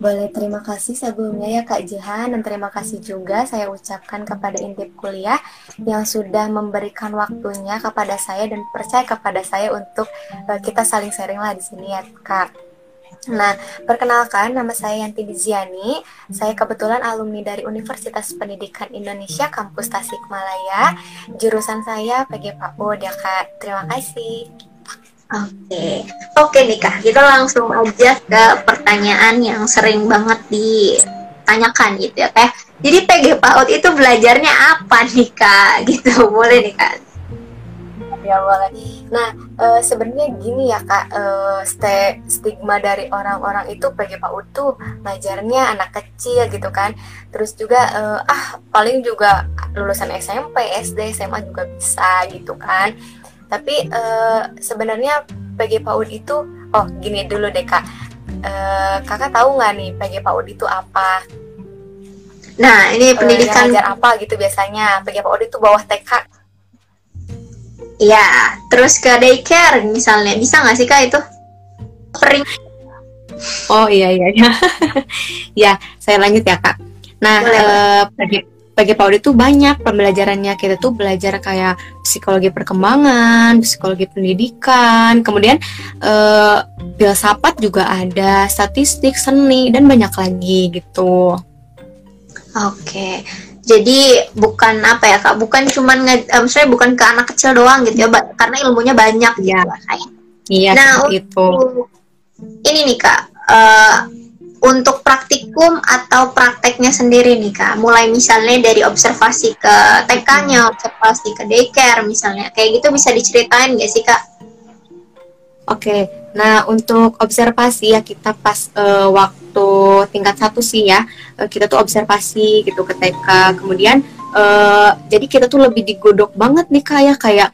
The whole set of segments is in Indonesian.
Boleh terima kasih sebelumnya ya Kak Jihan dan terima kasih juga saya ucapkan kepada Intip Kuliah yang sudah memberikan waktunya kepada saya dan percaya kepada saya untuk uh, kita saling sharing lah di sini ya Kak. Nah, perkenalkan nama saya Yanti Diziani. Saya kebetulan alumni dari Universitas Pendidikan Indonesia Kampus Tasikmalaya. Jurusan saya PGPAU ya Kak. Terima kasih. Oke, oke nih kak, kita langsung aja ke pertanyaan yang sering banget ditanyakan gitu ya kak. Jadi PG PAUD itu belajarnya apa nih kak? Gitu, boleh nih kak? Ya boleh. Nah, e, sebenarnya gini ya kak, e, stigma dari orang-orang itu PG PAUD tuh belajarnya anak kecil gitu kan. Terus juga e, ah paling juga lulusan SMP, SD, SMA juga bisa gitu kan tapi uh, sebenarnya PG PAUD itu oh gini dulu deh kak uh, kakak tahu nggak nih PG PAUD itu apa nah ini eh, pendidikan uh, apa gitu biasanya PG PAUD itu bawah TK Iya, terus ke daycare misalnya bisa nggak sih kak itu? Pering. Oh iya iya iya. ya, saya lanjut ya kak. Nah, Boleh, uh, PG PAUD itu banyak pembelajarannya kita tuh belajar kayak psikologi perkembangan, psikologi pendidikan, kemudian uh, filsafat juga ada, statistik, seni dan banyak lagi gitu. Oke. Jadi bukan apa ya kak, bukan cuman um, saya bukan ke anak kecil doang gitu ya, karena ilmunya banyak gitu ya. Iya, nah, itu. Ini nih kak, uh, untuk praktikum atau prakteknya sendiri nih kak? Mulai misalnya dari observasi ke TK-nya observasi ke daycare misalnya. Kayak gitu bisa diceritain gak sih kak? Oke, nah untuk observasi ya kita pas uh, waktu tingkat satu sih ya uh, kita tuh observasi gitu ke TK kemudian uh, jadi kita tuh lebih digodok banget nih kayak kayak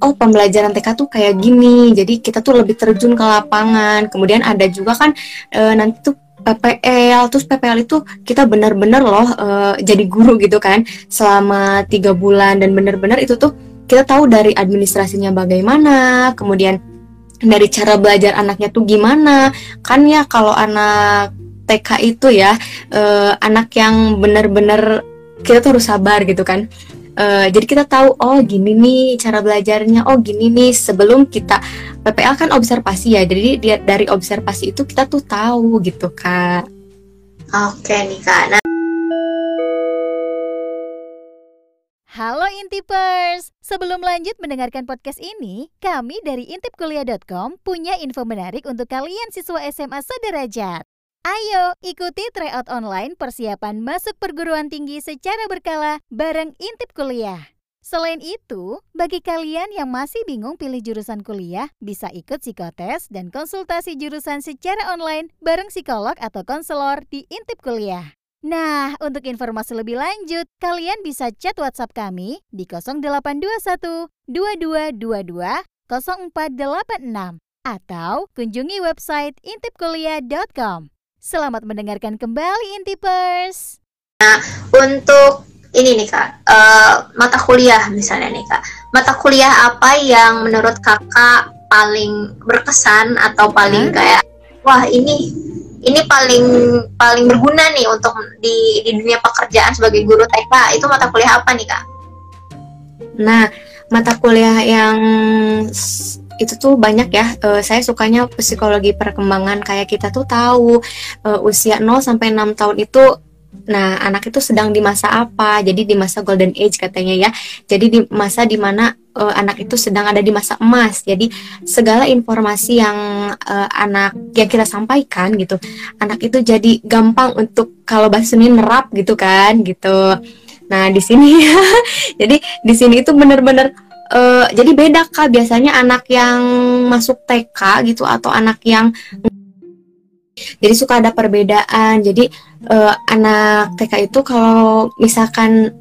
oh pembelajaran TK tuh kayak gini. Jadi kita tuh lebih terjun ke lapangan. Kemudian ada juga kan uh, nanti tuh PPL terus PPL itu kita benar-benar loh uh, jadi guru gitu kan selama tiga bulan. Dan benar-benar itu tuh kita tahu dari administrasinya bagaimana kemudian dari cara belajar anaknya tuh gimana. Kan ya kalau anak TK itu ya uh, anak yang benar-benar kita tuh harus sabar gitu kan uh, jadi kita tahu oh gini nih cara belajarnya oh gini nih sebelum kita PPL kan observasi ya jadi dia dari observasi itu kita tuh tahu gitu kak oke nih kak nah Halo Intipers, sebelum lanjut mendengarkan podcast ini, kami dari intipkuliah.com punya info menarik untuk kalian siswa SMA sederajat. Ayo ikuti tryout online persiapan masuk perguruan tinggi secara berkala bareng Intip Kuliah. Selain itu, bagi kalian yang masih bingung pilih jurusan kuliah, bisa ikut psikotes dan konsultasi jurusan secara online bareng psikolog atau konselor di Intip Kuliah. Nah, untuk informasi lebih lanjut, kalian bisa chat WhatsApp kami di 0821 2222 0486 atau kunjungi website intipkuliah.com. Selamat mendengarkan kembali Intipers. Nah, untuk ini nih kak, uh, mata kuliah misalnya nih kak, mata kuliah apa yang menurut kakak paling berkesan atau paling hmm? kayak, wah ini ini paling paling berguna nih untuk di di dunia pekerjaan sebagai guru TK itu mata kuliah apa nih kak? Nah, mata kuliah yang itu tuh banyak ya. Uh, saya sukanya psikologi perkembangan kayak kita tuh tahu uh, usia 0 sampai 6 tahun itu Nah, anak itu sedang di masa apa? Jadi di masa golden age katanya ya. Jadi di masa di mana uh, anak itu sedang ada di masa emas. Jadi segala informasi yang uh, anak yang kita sampaikan gitu, anak itu jadi gampang untuk kalau bahasa ini nerap gitu kan, gitu. Nah di sini, jadi di sini itu benar-benar uh, jadi beda kak. Biasanya anak yang masuk TK gitu atau anak yang jadi suka ada perbedaan. Jadi uh, anak TK itu kalau misalkan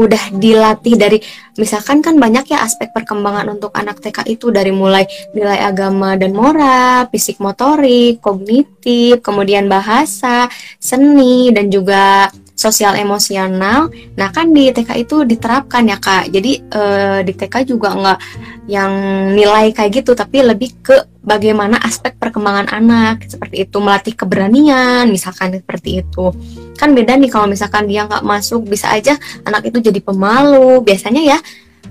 udah dilatih dari misalkan kan banyak ya aspek perkembangan untuk anak TK itu dari mulai nilai agama dan moral, fisik motorik, kognitif, kemudian bahasa, seni dan juga sosial emosional. Nah kan di TK itu diterapkan ya kak. Jadi uh, di TK juga nggak yang nilai kayak gitu, tapi lebih ke bagaimana aspek perkembangan anak seperti itu melatih keberanian misalkan seperti itu kan beda nih kalau misalkan dia nggak masuk bisa aja anak itu jadi pemalu biasanya ya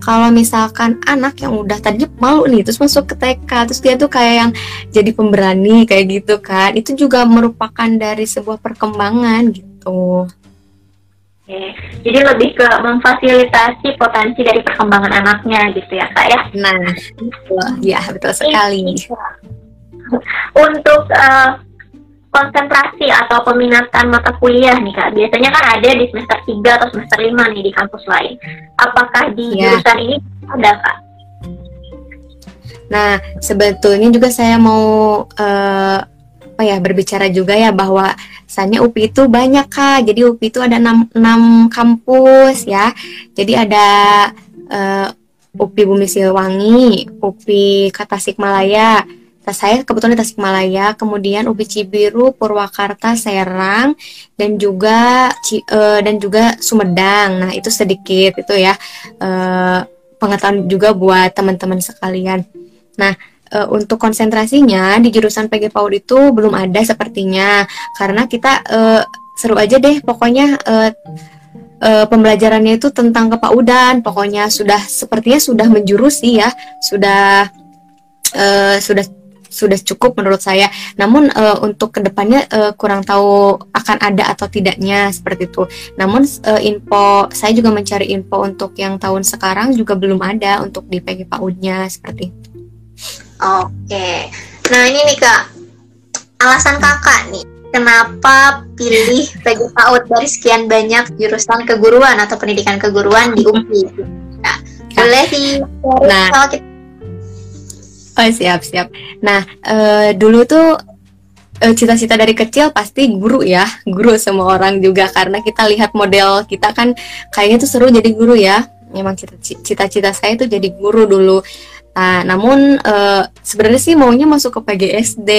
kalau misalkan anak yang udah tadi malu nih terus masuk ke TK terus dia tuh kayak yang jadi pemberani kayak gitu kan itu juga merupakan dari sebuah perkembangan gitu Oke, jadi lebih ke memfasilitasi potensi dari perkembangan anaknya gitu ya kak ya? Nah, ya betul sekali. Untuk uh, konsentrasi atau peminatan mata kuliah nih kak, biasanya kan ada di semester 3 atau semester 5 nih di kampus lain. Apakah di ya. jurusan ini ada kak? Nah, sebetulnya juga saya mau uh, apa ya berbicara juga ya bahwa misalnya UPI itu banyak kak. Jadi UPI itu ada enam, enam kampus ya. Jadi ada uh, UPI Bumi Silwangi UPI Tasikmalaya nah, saya kebetulan di Tasikmalaya kemudian UPI Cibiru Purwakarta Serang dan juga uh, dan juga Sumedang. Nah itu sedikit itu ya uh, pengetahuan juga buat teman-teman sekalian. Nah uh, untuk konsentrasinya di jurusan PG PAUD itu belum ada sepertinya karena kita uh, seru aja deh pokoknya uh, uh, pembelajarannya itu tentang kepaudan pokoknya sudah sepertinya sudah menjurusi ya sudah uh, sudah sudah cukup menurut saya. Namun uh, untuk ke depannya uh, kurang tahu akan ada atau tidaknya seperti itu. Namun uh, info saya juga mencari info untuk yang tahun sekarang juga belum ada untuk di PG PAUD-nya seperti itu. Oke. Nah ini nih kak, alasan kakak nih, kenapa pilih PG PAUD dari sekian banyak jurusan keguruan atau pendidikan keguruan di UPI? Nah, boleh sih. Nah, kita... oh siap siap. Nah uh, dulu tuh uh, cita-cita dari kecil pasti guru ya, guru semua orang juga karena kita lihat model kita kan kayaknya tuh seru jadi guru ya. Memang cita-cita saya tuh jadi guru dulu Nah, namun uh, sebenarnya sih maunya masuk ke PGSD.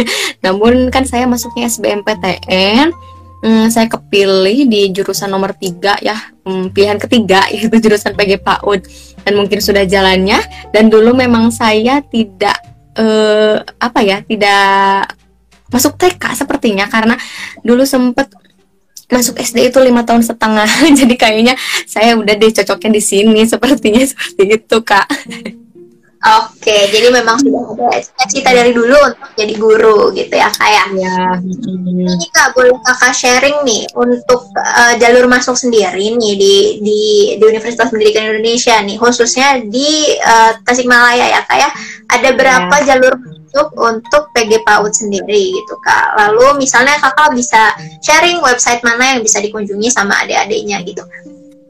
namun kan saya masuknya SBMPTN. Hmm, saya kepilih di jurusan nomor tiga ya, hmm, pilihan ketiga yaitu jurusan PG PAUD dan mungkin sudah jalannya. Dan dulu memang saya tidak uh, apa ya, tidak masuk TK sepertinya karena dulu sempet masuk SD itu lima tahun setengah jadi kayaknya saya udah deh cocoknya di sini sepertinya seperti itu kak Oke, jadi memang sudah ada cita-cita dari dulu untuk jadi guru gitu ya kayak. Ya. Ini kak boleh kakak sharing nih untuk uh, jalur masuk sendiri nih di di di Universitas Pendidikan Indonesia nih khususnya di uh, Tasikmalaya ya kak ya. Ada berapa ya. jalur masuk untuk PG PAUD sendiri gitu kak. Lalu misalnya kakak bisa sharing website mana yang bisa dikunjungi sama adik-adiknya gitu.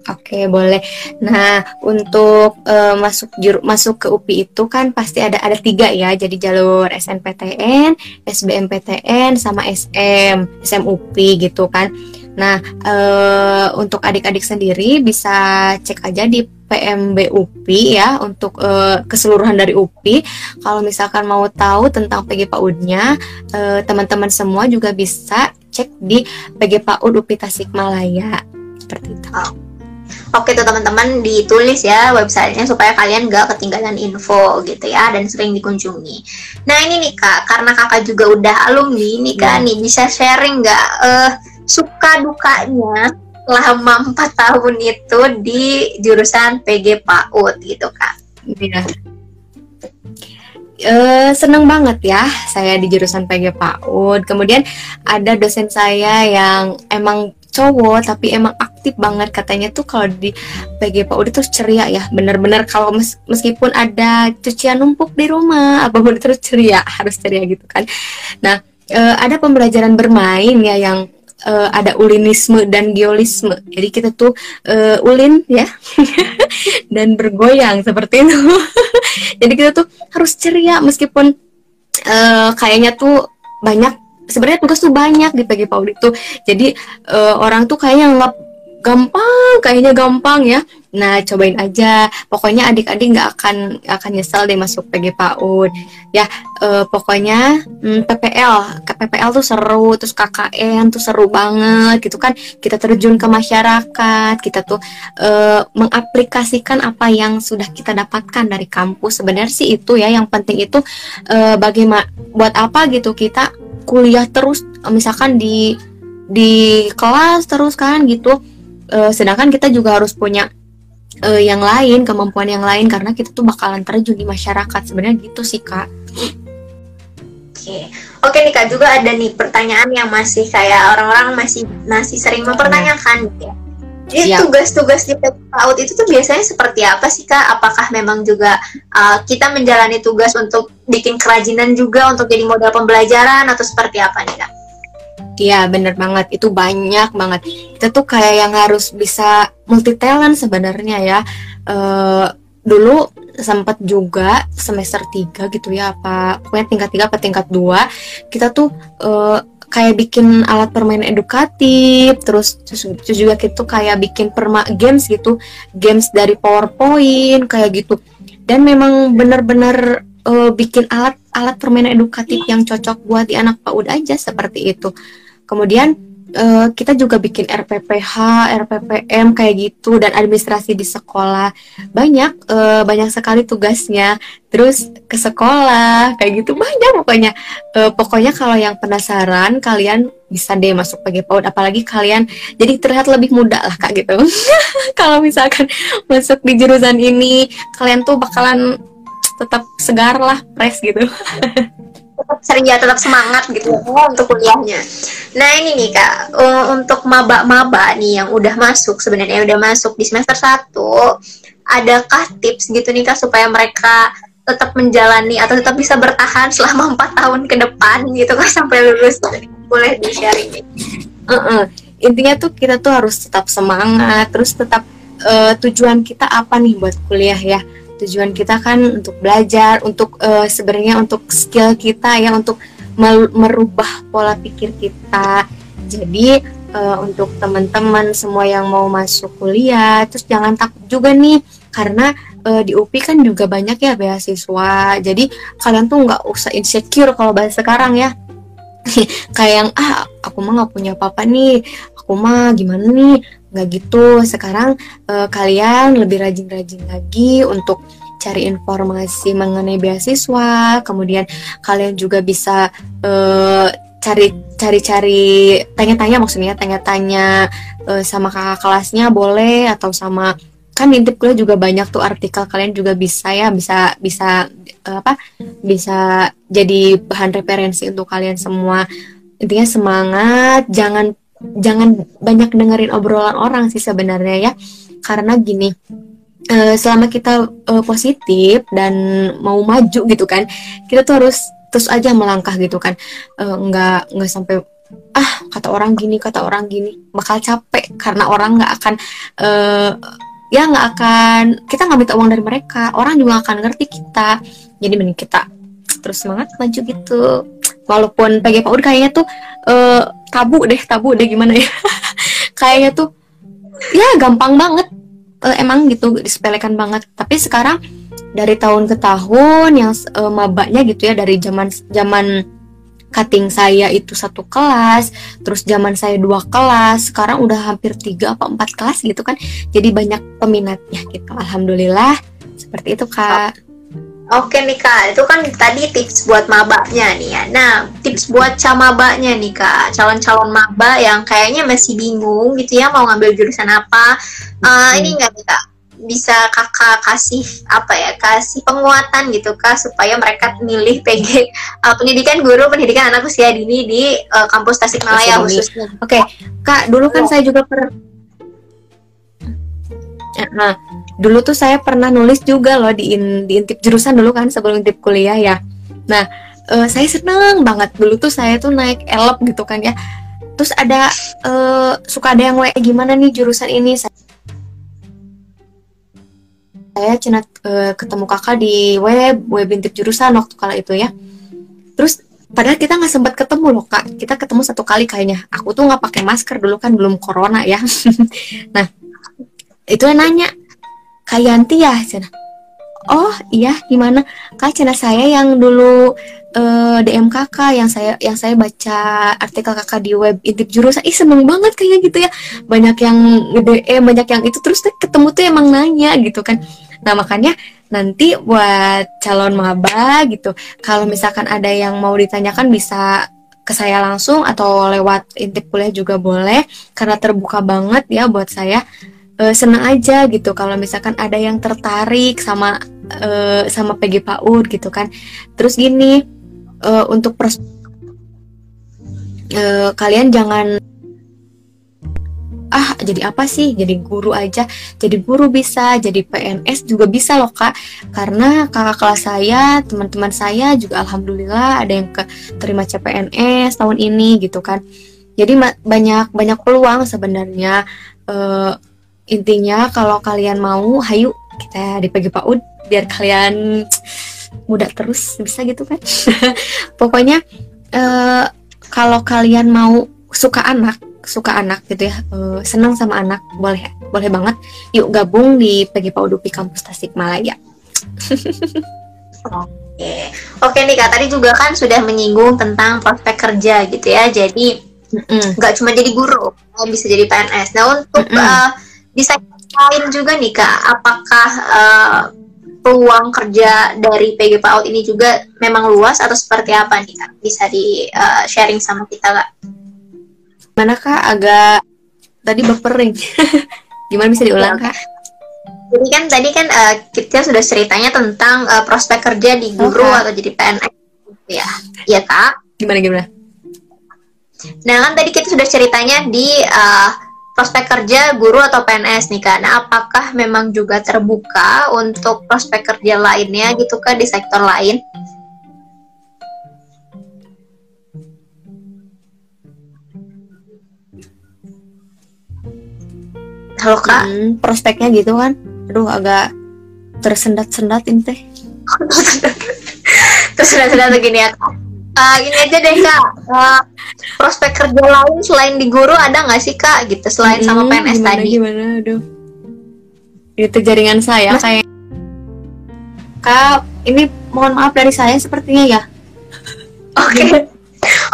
Oke, boleh. Nah, untuk uh, masuk juru, masuk ke UPI itu kan pasti ada ada tiga ya. Jadi jalur SNPTN, SBMPTN, sama SM, SMUP gitu kan. Nah, uh, untuk adik-adik sendiri bisa cek aja di PMB UPI ya untuk uh, keseluruhan dari UPI. Kalau misalkan mau tahu tentang PG PAUD-nya, uh, teman-teman semua juga bisa cek di PG PAUD UPI Tasikmalaya. Seperti itu. Oke tuh teman-teman ditulis ya websitenya supaya kalian gak ketinggalan info gitu ya dan sering dikunjungi. Nah ini nih kak, karena kakak juga udah alumni nih kak, ya. nih bisa sharing nggak uh, suka dukanya selama empat tahun itu di jurusan PG PAUD gitu kak? Iya. Uh, seneng banget ya saya di jurusan PG PAUD. Kemudian ada dosen saya yang emang cowok tapi emang aktif banget katanya tuh kalau di PG PAUD itu ceria ya bener-bener kalau mes meskipun ada cucian numpuk di rumah apa pun itu terus ceria harus ceria gitu kan. Nah e, ada pembelajaran bermain ya yang e, ada ulinisme dan geolisme. Jadi kita tuh e, ulin ya dan bergoyang seperti itu. Jadi kita tuh harus ceria meskipun e, kayaknya tuh banyak sebenarnya tugas tuh banyak di PG PAUD itu jadi uh, orang tuh kayaknya nggak gampang kayaknya gampang ya. Nah cobain aja. Pokoknya adik-adik nggak akan akan nyesel deh masuk PG PAUD. Ya eh, pokoknya hmm, PPL PPL tuh seru terus KKN tuh seru banget gitu kan. Kita terjun ke masyarakat kita tuh eh, mengaplikasikan apa yang sudah kita dapatkan dari kampus. Sebenarnya sih itu ya yang penting itu eh, bagaimana buat apa gitu kita kuliah terus misalkan di di kelas terus kan gitu. Uh, sedangkan kita juga harus punya uh, yang lain kemampuan yang lain karena kita tuh bakalan terjun di masyarakat. Sebenarnya gitu sih kak. Oke, oke nih kak juga ada nih pertanyaan yang masih kayak orang-orang masih masih sering mempertanyakan gitu ya. Jadi Siap. tugas-tugas di PAUD itu tuh biasanya seperti apa sih kak? Apakah memang juga uh, kita menjalani tugas untuk bikin kerajinan juga untuk jadi modal pembelajaran atau seperti apa nih kak? Iya bener banget itu banyak banget kita tuh kayak yang harus bisa multi talent sebenarnya ya Eh, dulu sempat juga semester 3 gitu ya apa pokoknya tingkat 3 apa tingkat 2 kita tuh eh, kayak bikin alat permainan edukatif terus terus juga tuh kayak bikin perma games gitu games dari PowerPoint kayak gitu. Dan memang benar-benar eh, bikin alat alat permainan edukatif yang cocok buat di anak PAUD aja seperti itu. Kemudian eh, kita juga bikin RPPH, RPPM kayak gitu dan administrasi di sekolah. Banyak eh, banyak sekali tugasnya. Terus ke sekolah kayak gitu. Banyak pokoknya. Eh, pokoknya kalau yang penasaran kalian bisa deh masuk PG PAUD. Apalagi kalian jadi terlihat lebih muda lah kak gitu. Kalau misalkan masuk di jurusan ini kalian tuh bakalan tetap segar lah fresh gitu tetap ceria, tetap semangat gitu ya untuk kuliahnya. Nah ini nih kak, uh, untuk maba-maba nih yang udah masuk sebenarnya udah masuk di semester 1 adakah tips gitu nih kak supaya mereka tetap menjalani atau tetap bisa bertahan selama empat tahun ke depan gitu kan sampai lulus boleh di sharing nih. Heeh. intinya tuh kita tuh harus tetap semangat terus tetap eh, tujuan kita apa nih buat kuliah ya tujuan kita kan untuk belajar untuk eh, sebenarnya untuk skill kita ya untuk merubah pola pikir kita. Jadi eh, untuk teman-teman semua yang mau masuk kuliah terus jangan takut juga nih karena eh, di UPI kan juga banyak ya beasiswa. Jadi kalian tuh nggak usah insecure kalau bahasa sekarang ya kayak yang ah aku mah nggak punya apa-apa nih. Aku mah gimana nih? Nggak gitu. Sekarang eh, kalian lebih rajin-rajin lagi untuk cari informasi mengenai beasiswa. Kemudian kalian juga bisa eh, cari cari-cari tanya-tanya maksudnya tanya-tanya eh, sama kakak kelasnya boleh atau sama kan intip kuliah juga banyak tuh artikel kalian juga bisa ya bisa bisa eh, apa bisa jadi bahan referensi untuk kalian semua. Intinya semangat jangan jangan banyak dengerin obrolan orang sih sebenarnya ya. Karena gini eh, selama kita eh, positif dan mau maju gitu kan kita tuh harus terus aja melangkah gitu kan. Nggak nggak sampai ah kata orang gini kata orang gini. Bakal capek karena orang nggak akan ya nggak akan kita nggak minta uang dari mereka. Orang juga akan ngerti kita. Jadi mending kita terus semangat maju gitu. Walaupun PG PAUD kayaknya tuh eh, tabu deh tabu deh gimana ya. Kayaknya tuh ya gampang banget. Eh, emang gitu disepelekan banget. Tapi sekarang dari tahun ke tahun yang eh, mabaknya gitu ya dari zaman zaman cutting saya itu satu kelas terus zaman saya dua kelas sekarang udah hampir tiga apa empat kelas gitu kan jadi banyak peminatnya gitu alhamdulillah seperti itu kak Oke nih kak, itu kan tadi tips buat mabaknya nih ya. Nah, tips buat camabaknya nih kak, calon-calon maba yang kayaknya masih bingung gitu ya mau ngambil jurusan apa. Eh, Hmm. Ini nggak nih kak, bisa kakak kasih apa ya, kasih penguatan gitu kak supaya mereka milih PG eh, pendidikan guru pendidikan anak usia dini di eh, kampus Tasikmalaya khususnya. Oke, Kak, dulu kan saya juga pernah Nah, dulu tuh saya pernah nulis juga loh di in- di intip jurusan dulu kan sebelum intip kuliah ya. Nah, eh, saya seneng banget dulu tuh saya tuh naik elep gitu kan ya. Terus ada eh, suka ada yang WA gimana nih jurusan ini saya saya cina eh, ketemu kakak di web web intip jurusan waktu kala itu ya. Terus padahal kita nggak sempat ketemu loh kak. Kita ketemu satu kali kayaknya. Aku tuh nggak pakai masker dulu kan belum corona ya. Nah itu yang nanya kak Yanti ya? Cina oh iya gimana? Kak cina saya yang dulu uh, DM kakak yang saya yang saya baca artikel kakak di web intip jurusan. Ih seneng banget kayaknya gitu ya. Banyak yang DM banyak yang itu. Terus ketemu tuh emang nanya gitu kan nah makanya nanti buat calon maba gitu kalau misalkan ada yang mau ditanyakan bisa ke saya langsung atau lewat intip kuliah juga boleh karena terbuka banget ya buat saya. E, senang aja gitu kalau misalkan ada yang tertarik sama e, sama PG PAUD gitu kan. Terus gini e, untuk pros e, kalian jangan ah jadi apa sih? Jadi guru aja. Jadi guru bisa jadi PNS juga bisa loh kak. Karena kakak kelas saya teman-teman saya juga alhamdulillah ada yang ke terima CPNS tahun ini gitu kan. Jadi banyak banyak peluang sebenarnya. Uh, intinya kalau kalian mau hayu kita di PG PAUD biar kalian muda terus bisa gitu kan. Pokoknya uh, kalau kalian mau suka anak suka anak gitu ya uh, senang sama anak boleh boleh banget yuk gabung di PG Paudupi Kampus Tasikmalaya Oke, oke nih kak tadi juga kan sudah menyinggung tentang prospek kerja gitu ya. Jadi nggak mm cuma jadi guru, bisa jadi PNS. Nah untuk mm -mm. uh, bisa lain juga nih kak, apakah uh, peluang kerja dari PG PAUD ini juga memang luas atau seperti apa nih kak? Bisa di uh, sharing sama kita kak? Mana kak agak tadi berpering. Gimana bisa diulang kak? Jadi kan tadi kan uh, kita sudah ceritanya tentang uh, prospek kerja di guru okay. atau jadi PNS ya. Iya kak. Gimana gimana? Nah kan tadi kita sudah ceritanya di uh, prospek kerja guru atau PNS nih kak. Nah apakah memang juga terbuka untuk prospek kerja lainnya gitu kak di sektor lain? Halo kak. Hmm, prospeknya gitu kan. Aduh agak tersendat-sendat ini teh. tersendat-sendat begini ya kak. Uh, ini aja deh kak. Uh, prospek kerja lain selain di guru ada nggak sih kak? Gitu selain hmm, sama PNS gimana, tadi. Gimana? Aduh. Itu jaringan saya Mas, kayak. Kak, ini mohon maaf dari saya sepertinya ya. Oke. Okay.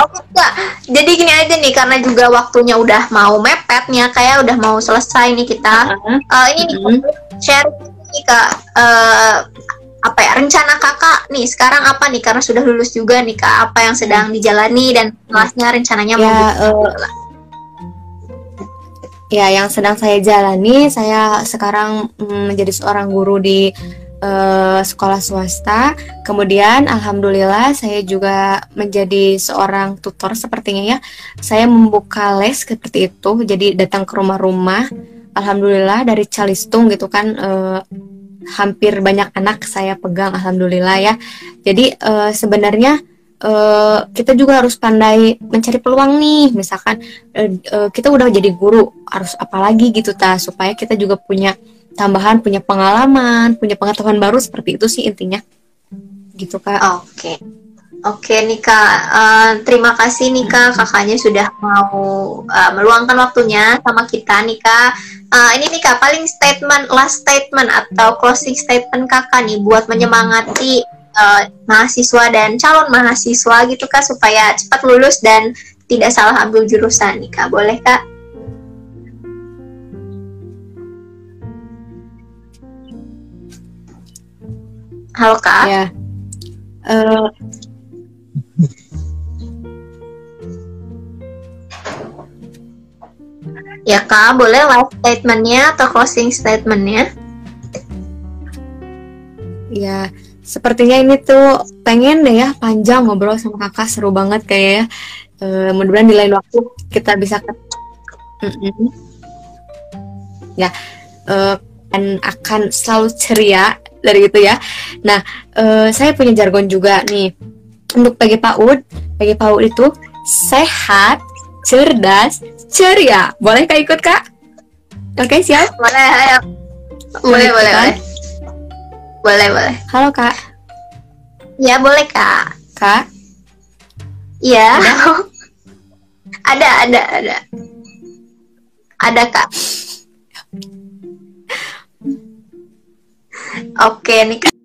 Oke kak, jadi gini aja nih karena juga waktunya udah mau mepetnya, kayak udah mau selesai nih kita. Uh, uh ini nih uh share nih kak, uh, apa ya rencana kakak nih sekarang apa nih? Karena sudah lulus juga nih kak, apa yang sedang dijalani dan kelasnya rencananya mau ya, uh, ya yang sedang saya jalani, saya sekarang mm, menjadi seorang guru di uh, sekolah swasta. Kemudian alhamdulillah saya juga menjadi seorang tutor sepertinya ya. Saya membuka les seperti itu. Jadi datang ke rumah-rumah. Alhamdulillah dari Calistung gitu kan uh, hampir banyak anak saya pegang alhamdulillah ya. Jadi uh, sebenarnya uh, kita juga harus pandai mencari peluang nih. Misalkan uh, uh, kita udah jadi guru, harus apalagi gitu ta supaya kita juga punya tambahan punya pengalaman, punya pengetahuan baru seperti itu sih intinya. Gitu Kak. Oke. Okay. Oke nih kak, uh, terima kasih nih kak kakaknya sudah mau uh, meluangkan waktunya sama kita nih kak. Uh, ini nih kak paling statement last statement atau closing statement kakak nih buat menyemangati uh, mahasiswa dan calon mahasiswa gitu kak supaya cepat lulus dan tidak salah ambil jurusan nih kak. Boleh kak? Halo kak. Ya. Uh, ya kak, boleh live statementnya atau closing statementnya? Ya, sepertinya ini tuh pengen deh ya panjang ngobrol sama kakak seru banget kayak ya. Uh, mudah-mudahan di lain waktu kita bisa ke mm -mm. ya uh, akan selalu ceria dari itu ya. Nah, uh, saya punya jargon juga nih untuk PG PAUD. PG PAUD itu sehat, cerdas, ceria. Boleh kak ikut kak? Oke siap? Boleh, ayo. Boleh, boleh, boleh. Boleh, boleh. Halo kak. Ya boleh kak. Kak. Iya. ada, ada, ada. Ada, Kak. Oke nih, Kak.